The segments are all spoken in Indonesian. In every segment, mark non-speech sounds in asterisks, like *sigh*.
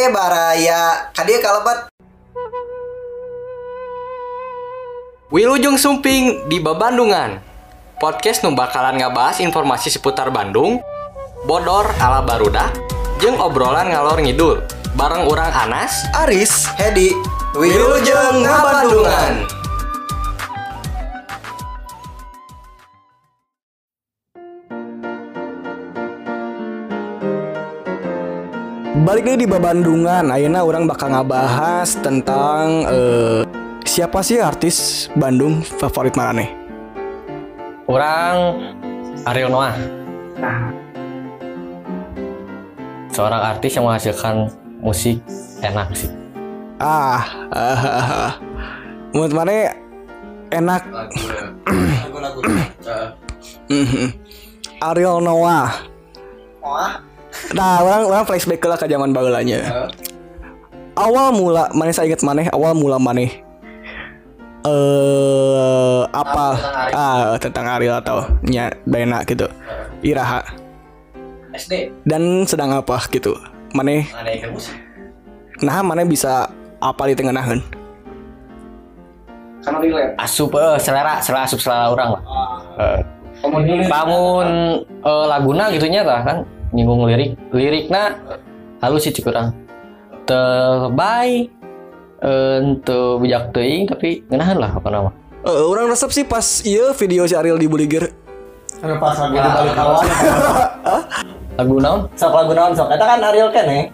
Eh baraya, kadia kalebat. Wilujeng Sumping di Babandungan Podcast nu bakalan ngabahas informasi seputar Bandung Bodor ala Baruda Jeung obrolan ngalor ngidul Bareng orang Anas Aris, Hedi, Wilujeng Ngabandungan. Balik lagi di Babandungan, ayeuna orang bakal ngabahas tentang eh, siapa sih artis Bandung favorit marane? Orang Ariel Noah Seorang artis yang menghasilkan musik enak sih Ah, ah, ah, ah. menurut mana enak *coughs* Mhm. Ariel Noah. Nah, orang orang flashback lah ke zaman baheulanya. Awal mula mana saya ingat mana awal mula mana eh apa? Ah tentang Ariel atau nya Bena gitu. Iraha. SD dan sedang apa gitu. Mana nah mana bisa apa di tengah nahan? Asup eh, selera selera asup selera orang lah. Eh, Bangun eh, laguna gitunya lah kan nyinggung lirik liriknya halus sih cik urang tebay untuk bijak teuing tapi ngenahan lah apa nama Eh, orang resep sih pas iya video si Ariel di Buligir Anu pas lagi di balik kawan. lagu naon Sok lagu naon sok. Eta kan Ariel kan eh.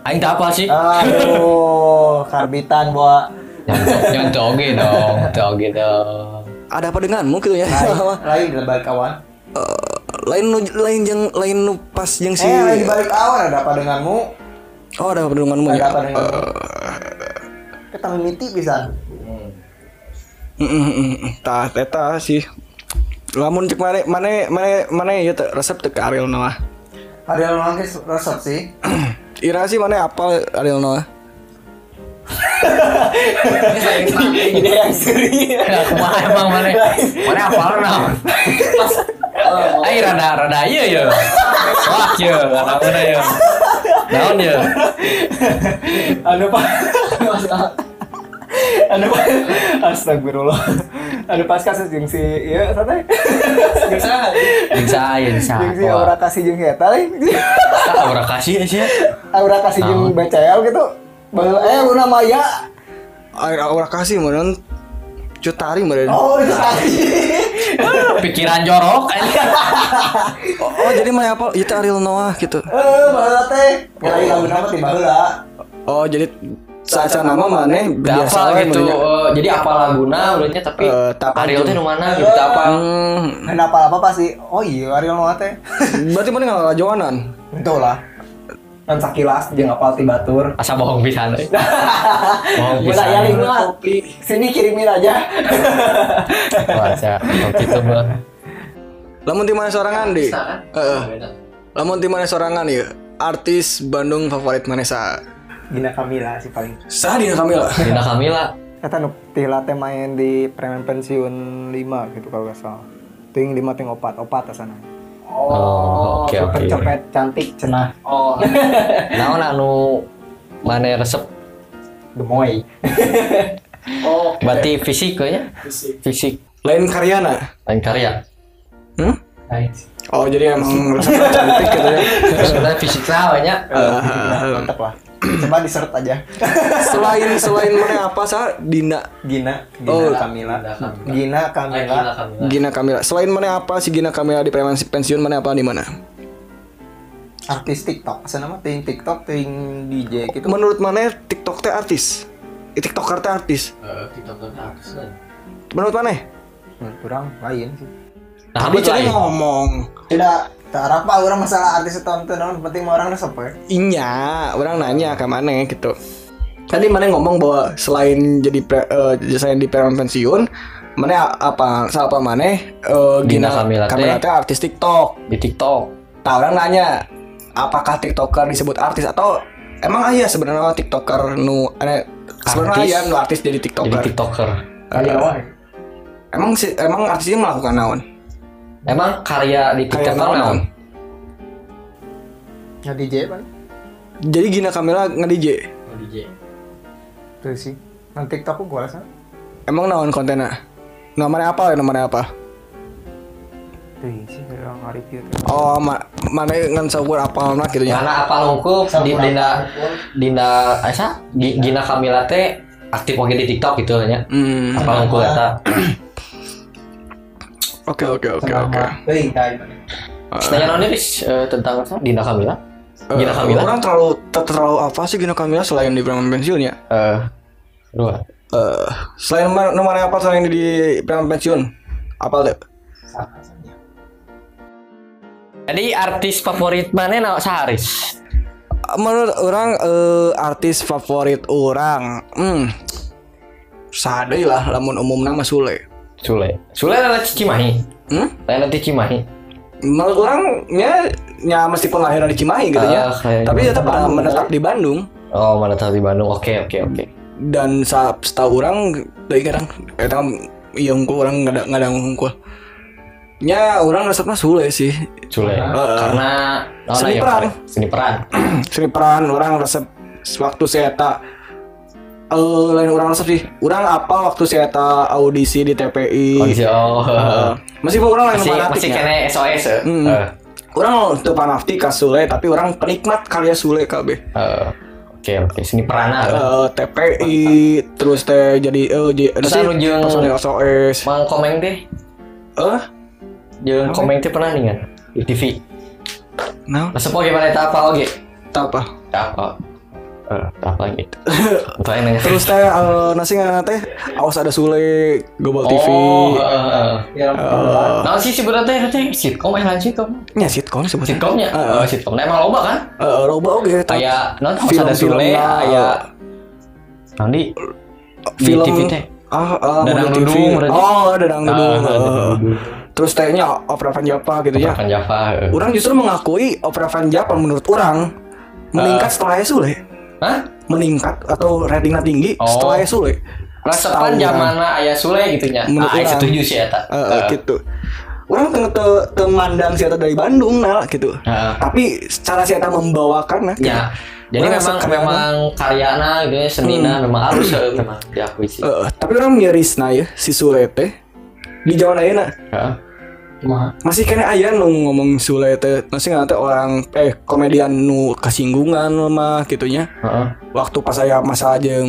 aing tak apa sih Aduh, karbitan bawa jangan toge dong toge dong ada apa denganmu gitu ya lain balik kawan. Eh, lain nu lain yang lain nu pas yang si Eh, lain balik kawan ada apa denganmu? oh ada apa denganmu Ada ya apa denganmu? Kita mimiti bisa. Tah teta sih lamun cek mana mana mana mana ya teh, resep teh ke Ariel Noah Ariel Noah resep sih. *clears throat* Ira sih mana apa Ariel Noah Ide yang seri. ya kumaha emang mana mana apa naon Ayo rada rada iya ya wah ya rada mana ya naon ya Anu pak. Anu pak. Astagfirullah. Anu pas kasus jeung si ieu santai. Jeung saha? Jeung saya jeung saya Jeung si aura kasih jeung eta lain. Aura kasih sih Aura kasih jeung BCL gitu. Eh Luna Maya. air aura kasih mana cutari mana Oh, itu kasih. Pikiran jorok *laughs* oh, oh, jadi mana apa itu Ariel Noah gitu Eh, baheula teh. Ngalih lagu nama ti baheula. oh jadi saat nama mana biasa apa we gitu meunya. eh, jadi apa laguna urutnya tapi Eh, tak Ariel teh mana gitu apa hmm, Kenapa apa pasti? Oh iya, Ariel Noah teh. berarti mana nggak joanan Itu lah. Kan sakilas jeung apal ti batur. asa bohong pisan *laughs* euy. bohong pisan ya Lingua. Sini kirimin aja. *laughs* baca gitu mah lamun di mana sorangan di Heeh. lamun di mana sorangan ya artis Bandung favorit mana sa Gina Kamila sih paling. sah di Kamila *laughs* Dina Kamila Kata nu tila teh main di preman pensiun 5 gitu kalau gak salah. Ting 5 ting opat, opat sana. Oh oke oke. Copet cantik cenah. oh. *laughs* Naon anu mana resep? Gemoy. *laughs* berarti fisik ya? Fisik. Lain karyana lain karya? Hmm? oh jadi emang resep cantik gitu ya. *laughs* Sebenarnya fisik lah banyak. Mantap lah. Coba di search aja. selain selain mana apa sa? Dina. Gina, Gina Oh, Kamila. Gina Gina Kamila. Gina Kamila. Selain mana apa si Gina Kamila di preman pensiun mana apa di mana? Artis TikTok. Asa nama ting TikTok ting DJ gitu. menurut mana TikTok teh artis? Eh, TikToker teh artis? Menurut mana? Kurang lain sih. nah tadi ngomong. Tidak tak apa orang masalah artis tonton non penting mah orang resep ya. Inya, orang nanya ke mana gitu. Tadi mana ngomong bahwa selain jadi pre, eh, selain di preman pensiun, mana apa salah apa mana eh, Gina Gina Kamila Kamila teh. teh artis TikTok. di TikTok Nah, orang nanya apakah TikToker disebut artis atau emang ayah sebenarnya TikToker nu ada sebenarnya ayah nu artis jadi jadi TikToker. TikToker Kali awal. Emang si emang artisnya melakukan naon? Emang karya di naon naon? Ya DJ kan. jadi Gina Kamila nge-DJ Itu sih. Nang TikTok gua rasa. emang naon kontennya? Namanya apa ya? Namanya apa? Tuh sih hari itu. oh ma mana ngan saukur apa anak gitu ya? Karena apa lungkup di dina dina asa Gi- Gina Kamila teh aktif oke di TikTok gitu nya hmm. Apa lungkup eta *clears throat* oke oke oke oke. Nanya bis eh, tentang apa? Dina Kamila Eh, Gina Kamila orang terlalu ter- terlalu apa sih Gina Kamila selain di Preman Pensiun ya eh dua. Eh, selain ma- nomor apa selain di Preman Pensiun? Apa tuh jadi artis favorit mana na Saharis? Menurut orang eh, artis favorit orang hmm sadai lah lamun umum nama Sule Sule Sule adalah Cimahi. Hmm? lain nanti Cimahi. Menurut orang ya ya meskipun lahir di Cimahi gitu ya. Ah, kayak tapi tetap menetap di Bandung. Oh mana tahu di Bandung. Oke oke oke. Dan sa setahu orang dari kadang kadang iya unggul orang nggak ada nggak ada unggul ya orang resepnya Sule sih. Sule karena oh, Seni ya, peran. seni peran. *clears throat* Seni peran orang resep waktu saya tak eh lain orang resep sih. Orang apa waktu saya tak audisi di TPI oh Eh, meskipun orang lain masih fanatik masih kena SOS ya Hmm. Eh, orang tuh panafti ka Sule tapi orang penikmat karya Sule KB eh, oke oke. Seni peran ah. Eh, TPI terus teh jadi eh jadi Terus jeung- SOS Mang komeng teh? Eh? Jeung komeng teh pernah nih kan di TV nah Resep oke. Mana tak apa. Tak apa eh untuk yang nanya terus teh eh, nasi ngana teh? Awas ada Sule Global TV oh heeh Ya, nah sih sebenarnya teh teh sitkom eh lain sitkom nya sitcom sebutnya sitkomnya eh sitkom nah, emang loba kan? Eh, loba oke kayak non harus film ada Sule ya. nanti film TV teh. ah Dadang TV. Dudung oh dadang dudung Ah, eh. Dudung. terus tehnya opera Van Java gitu ya. Kan Java eh. orang justru mengakui opera Van Java menurut orang meningkat setelah Sule Hah? meningkat atau ratingnya tinggi Oh. setelah Sule Resepan Setahu zaman ayah Sule gitu nya. Menurut Ah, setuju sih eta. Eh, eh, gitu orang tengah te, temandang si Eta dari Bandung nah gitu Heeh. tapi secara si Eta membawakan nah Ya. Jadi Orang memang memang karyana gitu ya senina Hmm. memang harus memang diakui sih. Eh, tapi orang miris nah ya si Sule teh di Jawa Ayeuna Heeh. Masih kena aya nu ngomong Sule teh masih nggak orang eh komedian nu kesinggungan mah gitunya. Heeh. waktu pas saya masa jeung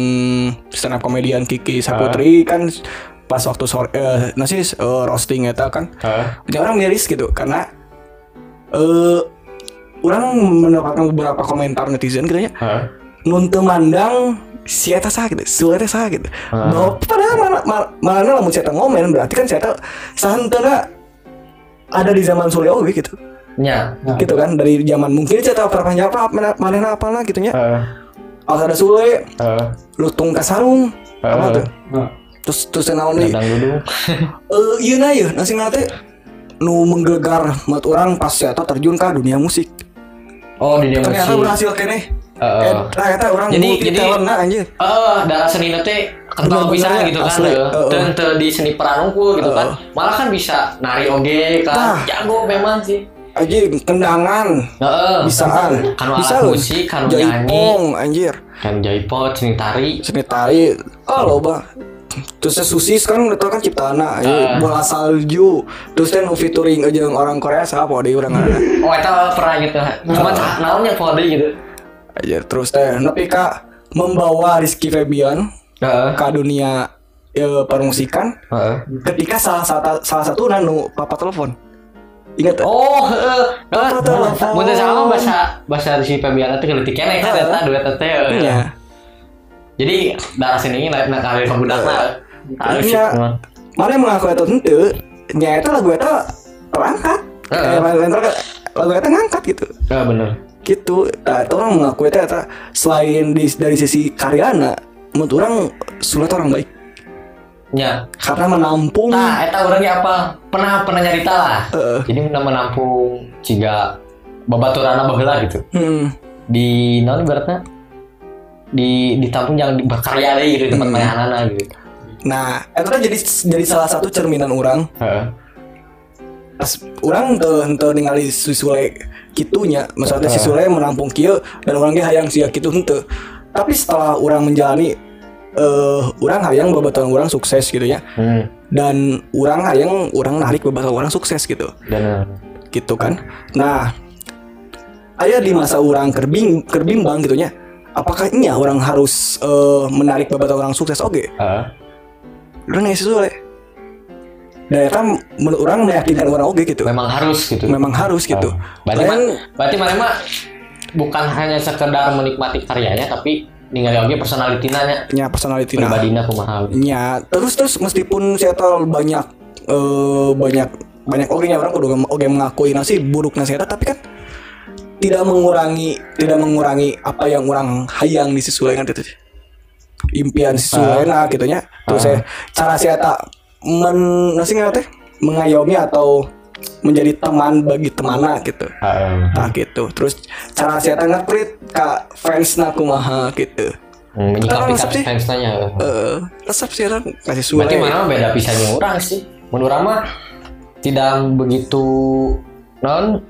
stand up komedian Kiki Saputri kan pas waktu sore eh, nasi eh, roasting eta kan. Punya orang miris gitu karena eh orang mendapatkan beberapa komentar netizen gitu ya. Heeh. nun mandang si eta sah gitu teh sah gitu. Bahwa padahal mana mana mana lamun si eta ngomen berarti kan si eta sahantena ada di zaman Sule oge gitu Nya. gitu kan dari zaman mungkin eta opera panjapa mana mana apa lah gitu nya Heeh. Awas ada Sule Heeh. lutung kasarung apa Heeh. tuh terus terus naon dudung. *laughs* eh iya na ya nasi nate nu menggelegar buat orang pas ya terjun ke dunia musik Oh, di dia ternyata musik. berhasil kene Heeh. eh ternyata orang Jadi- multi jadi- talent nah anjir Eh, darah seni teh kental bisa gitu kan. asli. eh. Heeh. Dan teu di seni peran unggul gitu kan. Heeh. Malah kan bisa nari oge kan. Tah. Jago memang sih. anjir kendangan Heeh. bisaan Kanu bisa loh. kanu nyanyi. jaipong anjir Kan jaipot, seni tari. seni tari oh loba terus susis kan itu kan ciptana Ah. ya, bola salju terus nu featuring aja orang Korea siapa deh orang ada *laughs* Oh, eta pernah gitu. Cuma naonnya pode gitu. aja terus teh tapi kak membawa Rizky Febian Heeh. ke dunia ya, permusikan Heeh. ketika salah satu salah satu nanu papa telepon ingat? Oh, heeh. Apa tuh? Mun teu salah bahasa bahasa si Febiana teh leutik keneh kan eta duet teh. Iya. Jadi darah seni ini naik nak kali pembudakna. Harus Iya. memang. mana mengaku itu tentu nyata lagu itu terangkat lain lagu itu ngangkat gitu Ya bener. gitu nah, itu orang mengaku itu eta selain di, dari sisi karyana menurut orang sulit orang baik Ya. karena menampung Nah, eta orangnya apa? Pernah pernah nyarita lah. Heeh. Jadi pernah menampung ciga babaturana baheula gitu. hmm, Di naon ibaratnya di ditampung yang berkarya deh gitu tempat Hmm. mayanana gitu. nah itu kan jadi jadi salah satu cerminan orang Heeh. As, orang tuh tuh ningali si Sule gitunya maksudnya si Sule menampung kieu dan orang ge hayang sia kitu henteu tapi setelah orang menjalani eh orang hayang babaturan orang sukses gitu ya. Hmm. dan orang hayang orang narik babaturan orang sukses gitu. Dan gitu kan. Nah ayah di masa orang kerbing kerbimbang gitu nya apakah nya orang harus eh, menarik babaturan orang sukses? Oke. Eh, orang nggak dan eta menurut orang meyakinkan orang oke gitu. Memang harus gitu. memang harus gitu. Berarti mah, Lain, berarti mana mah bukan hanya sekedar menikmati karyanya tapi ningali oge personality nya nya personality nah pribadina kumaha. nya terus terus meskipun saya tahu banyak eh, banyak banyak oke nya orang kudu oke mengakui nasi buruk nasi tapi kan tidak mengurangi tidak mengurangi apa yang orang hayang di sesuai kan itu impian si Sulena gitu nya terus saya cara saya tak men nasi teh? Mengayomi atau menjadi teman bagi temana gitu. Heeh. nah gitu. Terus cara saya tak nge-treat ke fans kumaha gitu. Hmm, menyikapi Resep fans tanya. eh resep sih orang kasih Sule Berarti mana beda pisannya orang sih. Menurut mah tidak begitu non?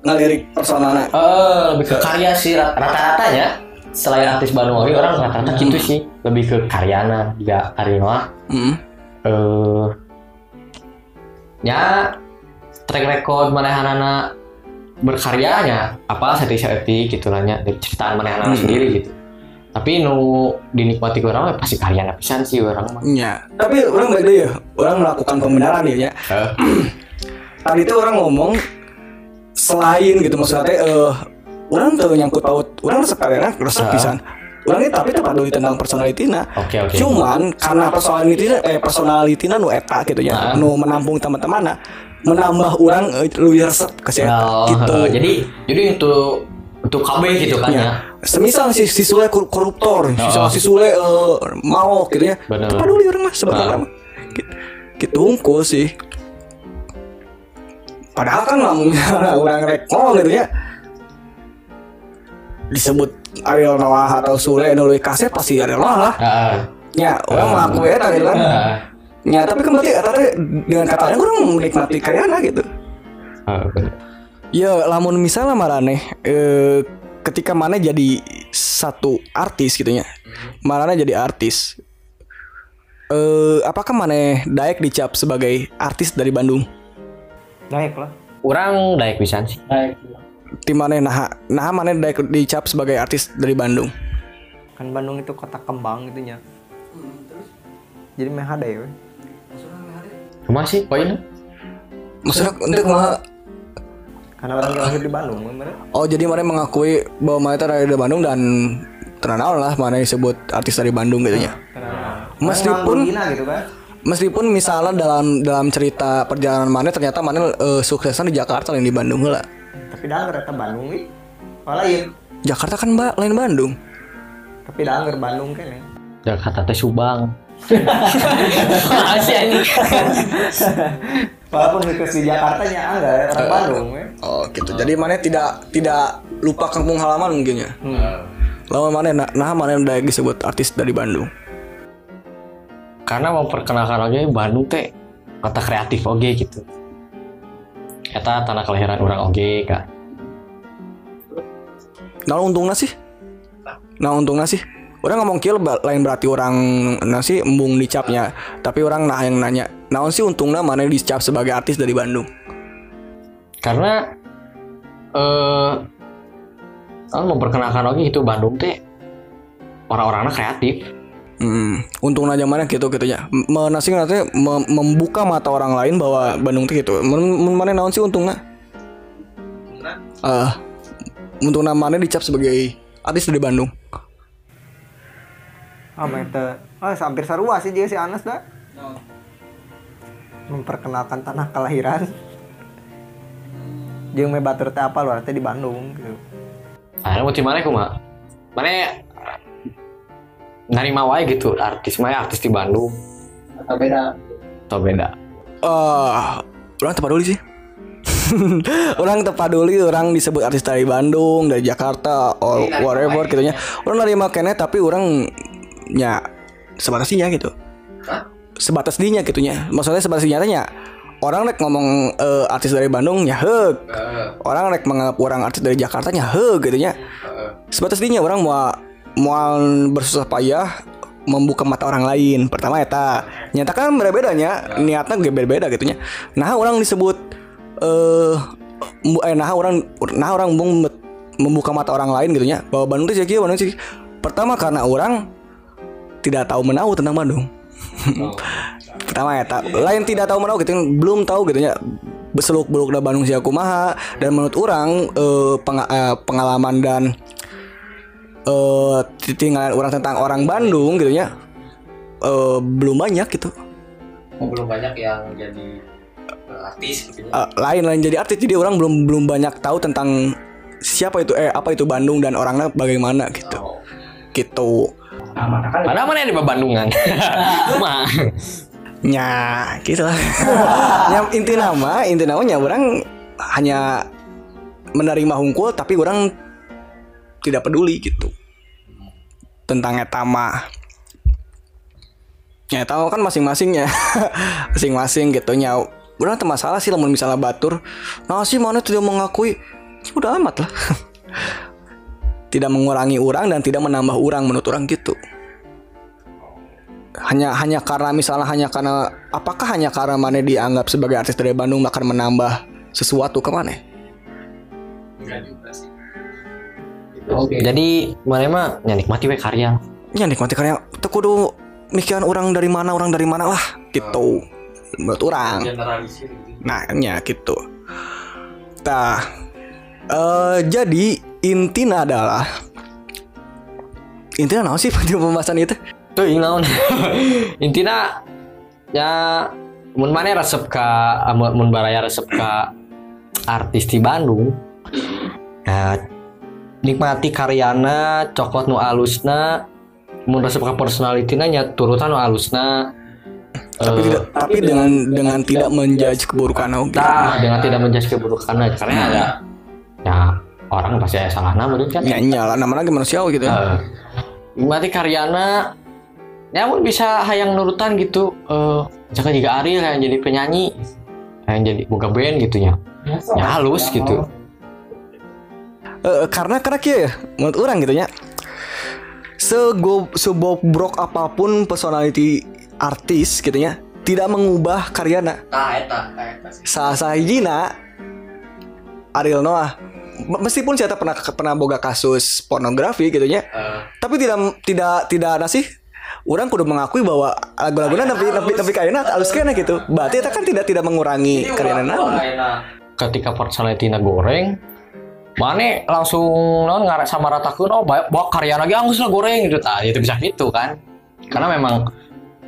Ngelirik personalnya eh lebih ke karya sih. Rat- rata-ratanya selain artis Bandung oge orang rata-rata gitu sih. Lebih ke karyana juga karya Mm. eh ya track record manehanana berkaryanya apa setik-setik gitu lah nya dari ceritaan manehanana Hmm. sendiri gitu tapi nu dinikmati orang mah pasti karyana pisan sih orang mah Ya, tapi orang baik deh ya, orang melakukan pembenaran ya. ya. Eh, *clears throat* Tadi itu orang ngomong selain gitu maksudnya teh, eh orang tuh nyangkut paut, orang resep karena resep Ah. pisan. Orang ini tapi tempat dulu tentang personality nah. oke oke Cuman karena personality eh personality nu eta gitu ya, Ah. nu menampung teman-teman nah, menambah orang lebih resep ke saya Oh, gitu. eh, *laughs* jadi jadi untuk untuk KB gitu kan ya, Ya. Semisal si, si Sule kor- koruptor, si, Oh. si Sule eh, mau gitu ya. Bener. Apa dulu orang mah sebenarnya Ah. mah. Gitu, gitu unggul sih. Padahal kan lamun *laughs* orang rek gitu ya. Disebut Ariel Noah atau Sule nu leuwih kasep pasti Ariel Noah lah. Heeh. Ya, orang mengaku eta gitu kan. Ya, tapi kan berarti teh dengan katanya orang menikmati karyana gitu. Heeh, bener. Ya, lamun misalnya marane eh, ketika mana jadi satu artis gitu ya. Marane jadi artis. Eh, apakah mana Daek dicap sebagai artis dari Bandung? naik lah Orang daek pisan sih. Tim mana nah nah mana Daek dicap sebagai artis dari Bandung? kan Bandung itu kota kembang gitu nya jadi meh ya we. Cuma sih poinnya. Maksudnya untuk mah karena orang yang lahir di Bandung bener Oh jadi mana mengakui bahwa mana itu dari Bandung dan terkenal lah mana disebut artis dari Bandung gitu ya. Meskipun- Gina gitu kan Meskipun misalnya dalam dalam cerita perjalanan mana ternyata mana eh, suksesan di Jakarta lain di Bandung lah. tapi dah kereta Bandung nih oh lain Jakarta kan mbak lain Bandung. tapi dah Bandung kan ya Jakarta teh Subang. Masih *laughs* ini. walaupun sukses di Jakarta nya enggak orang Bandung ya Oh gitu. Jadi mana tidak tidak lupa kampung halaman mungkin ya. Lawan mana nah, nah mana yang udah disebut artis dari Bandung. Karena memperkenalkan oge Bandung teh kota kreatif oge gitu. Eta tanah kelahiran orang oge kan. Nah untungnya sih. Nah untungnya sih. Orang ngomong kill ba- lain berarti orang nasi embung dicapnya, tapi orang nah yang nanya, naon sih untungnya mana dicap sebagai artis dari Bandung? Karena eh kan memperkenalkan oge itu Bandung teh orang-orangnya kreatif. Hmm, untung aja mana gitu gitu ya. Menasi nanti mem- membuka mata orang lain bahwa Bandung tuh gitu. Men, mana naon sih untungnya? Eh, untung mana dicap sebagai artis dari Bandung. Ah mete ah hampir sarua sih dia si Anas dah memperkenalkan tanah kelahiran jeung me batur teh apa luar teh di Bandung gitu Akhirnya mau mana kumaha? Mana narima wae gitu artis mah artis di Bandung atau beda atau beda. Eh, orang tepat dulu sih. *laughs* orang tepat dulu orang disebut artis dari Bandung, dari Jakarta, or whatever gitu nya. Orang nerima kene tapi orang ya sebatas dinya gitu. Sebatas dinya gitu nya. Maksudnya sebatas dinya tanya orang rek ngomong eh, artis dari Bandung ya heuk. Orang rek menganggap orang artis dari Jakarta nya heuk gitu nya. Sebatas dinya orang mau mau bersusah payah membuka mata orang lain. Pertama eta nyatakan berbedanya niatnya gak beda-beda gitu nya. Nah orang disebut eh mu- eh nah orang nah orang mem- membuka mata orang lain gitu nya bahwa Bandung itu sih kieu, Bandung sih. Pertama karena orang tidak tahu menahu tentang Bandung. *laughs* Pertama ya, tak lain tidak tahu menahu gitu, belum tahu gitu ya seluk beluk da Bandung sia kumaha dan menurut orang eh, penga- eh, pengalaman dan eh tinggalan orang tentang orang Bandung gitu ya eh, belum banyak gitu. Oh, belum banyak yang jadi eh, artis gitu. Eh, lain lain jadi artis jadi orang belum belum banyak tahu tentang siapa itu eh apa itu Bandung dan orangnya bagaimana gitu. Gitu. Padahal mana di Bandungan. Mah. Ya, gitu lah. yang inti nama, inti namanya orang hanya menerima hungkul tapi orang tidak peduli gitu. Tentang etama. Ya tahu kan masing-masingnya. *laughs* Masing-masing gitu nya. Orang tuh masalah sih lamun misalnya batur. Nah sih mana tidak mengakui. Ya udah amat lah. Tidak mengurangi orang dan tidak menambah orang menurut orang gitu hanya hanya karena misalnya hanya karena apakah hanya karena mana dianggap sebagai artis dari Bandung akan menambah sesuatu ke mana? Jadi mana mah ya nikmati we karya. Ya nikmati karya teu kudu mikiran orang dari mana orang dari mana lah gitu menurut orang. Nah, nya gitu. Nah, eh jadi intinya adalah intinya naon sih *laughs* pada pembahasan itu? Tuh naon. *laughs* Intina ya mun mana resep ka mun mun baraya resep ka artis di Bandung. Ya nikmati karyana, cokot nu alusna, mun resep ka personalitina nya turutan nu alusna. Tapi Eh, tidak tapi dengan dengan tidak menjudge keburukan. Nah, dengan tidak menjudge keburukannya karena ada ya orang pasti ada salah nama kan. Ya nyala. Nama lagi manusiawi gitu. Eh, nikmati karyana ya mun bisa hayang nurutan gitu. Eh jangan juga Ariel yang jadi penyanyi yang jadi boga band gitu ya. Ya halus gitu. Eh, karena karena kia ya menurut orang gitu ya. Sego sebobrok apa pun personality artis gitu ya tidak mengubah karyana. Nah eta eta sah sahijina Ariel Noah meskipun saya pernah pernah boga kasus pornografi gitu ya tapi tidak tidak tidak ada sih. Orang kudu mengakui bahwa lagu-lagunya tapi tapi tapi kayaknya halus kena gitu. Berarti itu kan tidak tidak mengurangi karyana naon ketika personality na goreng Mane langsung non ngarak sama ratakeun oh bawa, bawa karya lagi anggus lah goreng. Gitu. Tah itu bisa gitu kan. Karena memang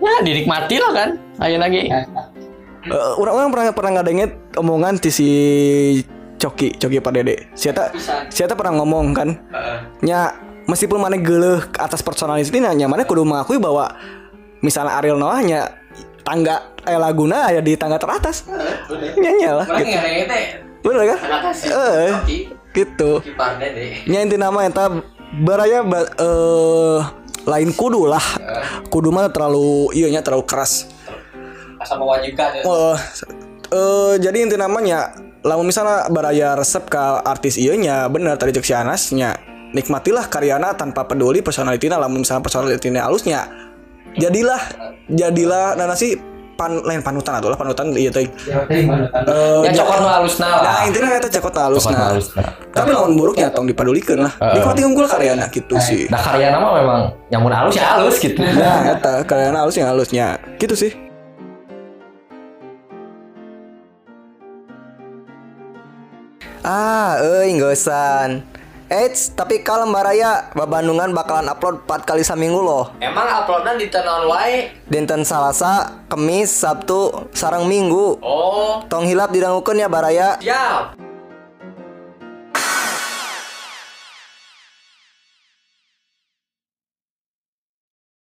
ya dinikmati lah kan. Ayo lagi. Eh, orang orang pernah pernah ngadengin omongan ti si Coki Coki Pak Dede. Siapa siapa pernah ngomong kan nya meskipun mana geleh ke atas personalis ini nya mana kudu mengakui bahwa misalnya Ariel Noah nya tangga eh laguna ya di tangga teratas. Nya lah. Gitu. bener kan? Eh gitu. Nya inti nama eta baraya ba- eh lain kudu lah. Kudu mah terlalu iya nya terlalu keras. Asa mewajibkan ya. Oh, eh jadi inti namanya lamun misalnya baraya resep ke artis iya nya bener tadi cek si Anas nya nikmatilah karyana tanpa peduli personalitinya lamun misalnya personalitinya halusnya. Jadilah jadilah nah sih pan lain panutan atau lah panutan iya teh. Eh, ya cokot nu halusna lah. Nah intinya eta halus Cokot nah halusna. tapi lamun buruknya tong dipedulikeun lah. Nikmati unggul karyana gitu sih. Nah karya nama memang yang mun halus ya halus gitu. nah eta karyana halus yang halusnya. Gitu sih Ah, euy gosan. Eits, tapi kalau Mbak Raya, Babandungan bakalan upload 4 kali seminggu loh. Emang uploadnya di tenon wae? Dinten Salasa, Kemis, Sabtu, sarang Minggu. Oh, Tong hilap didangukeun ya Baraya. siap.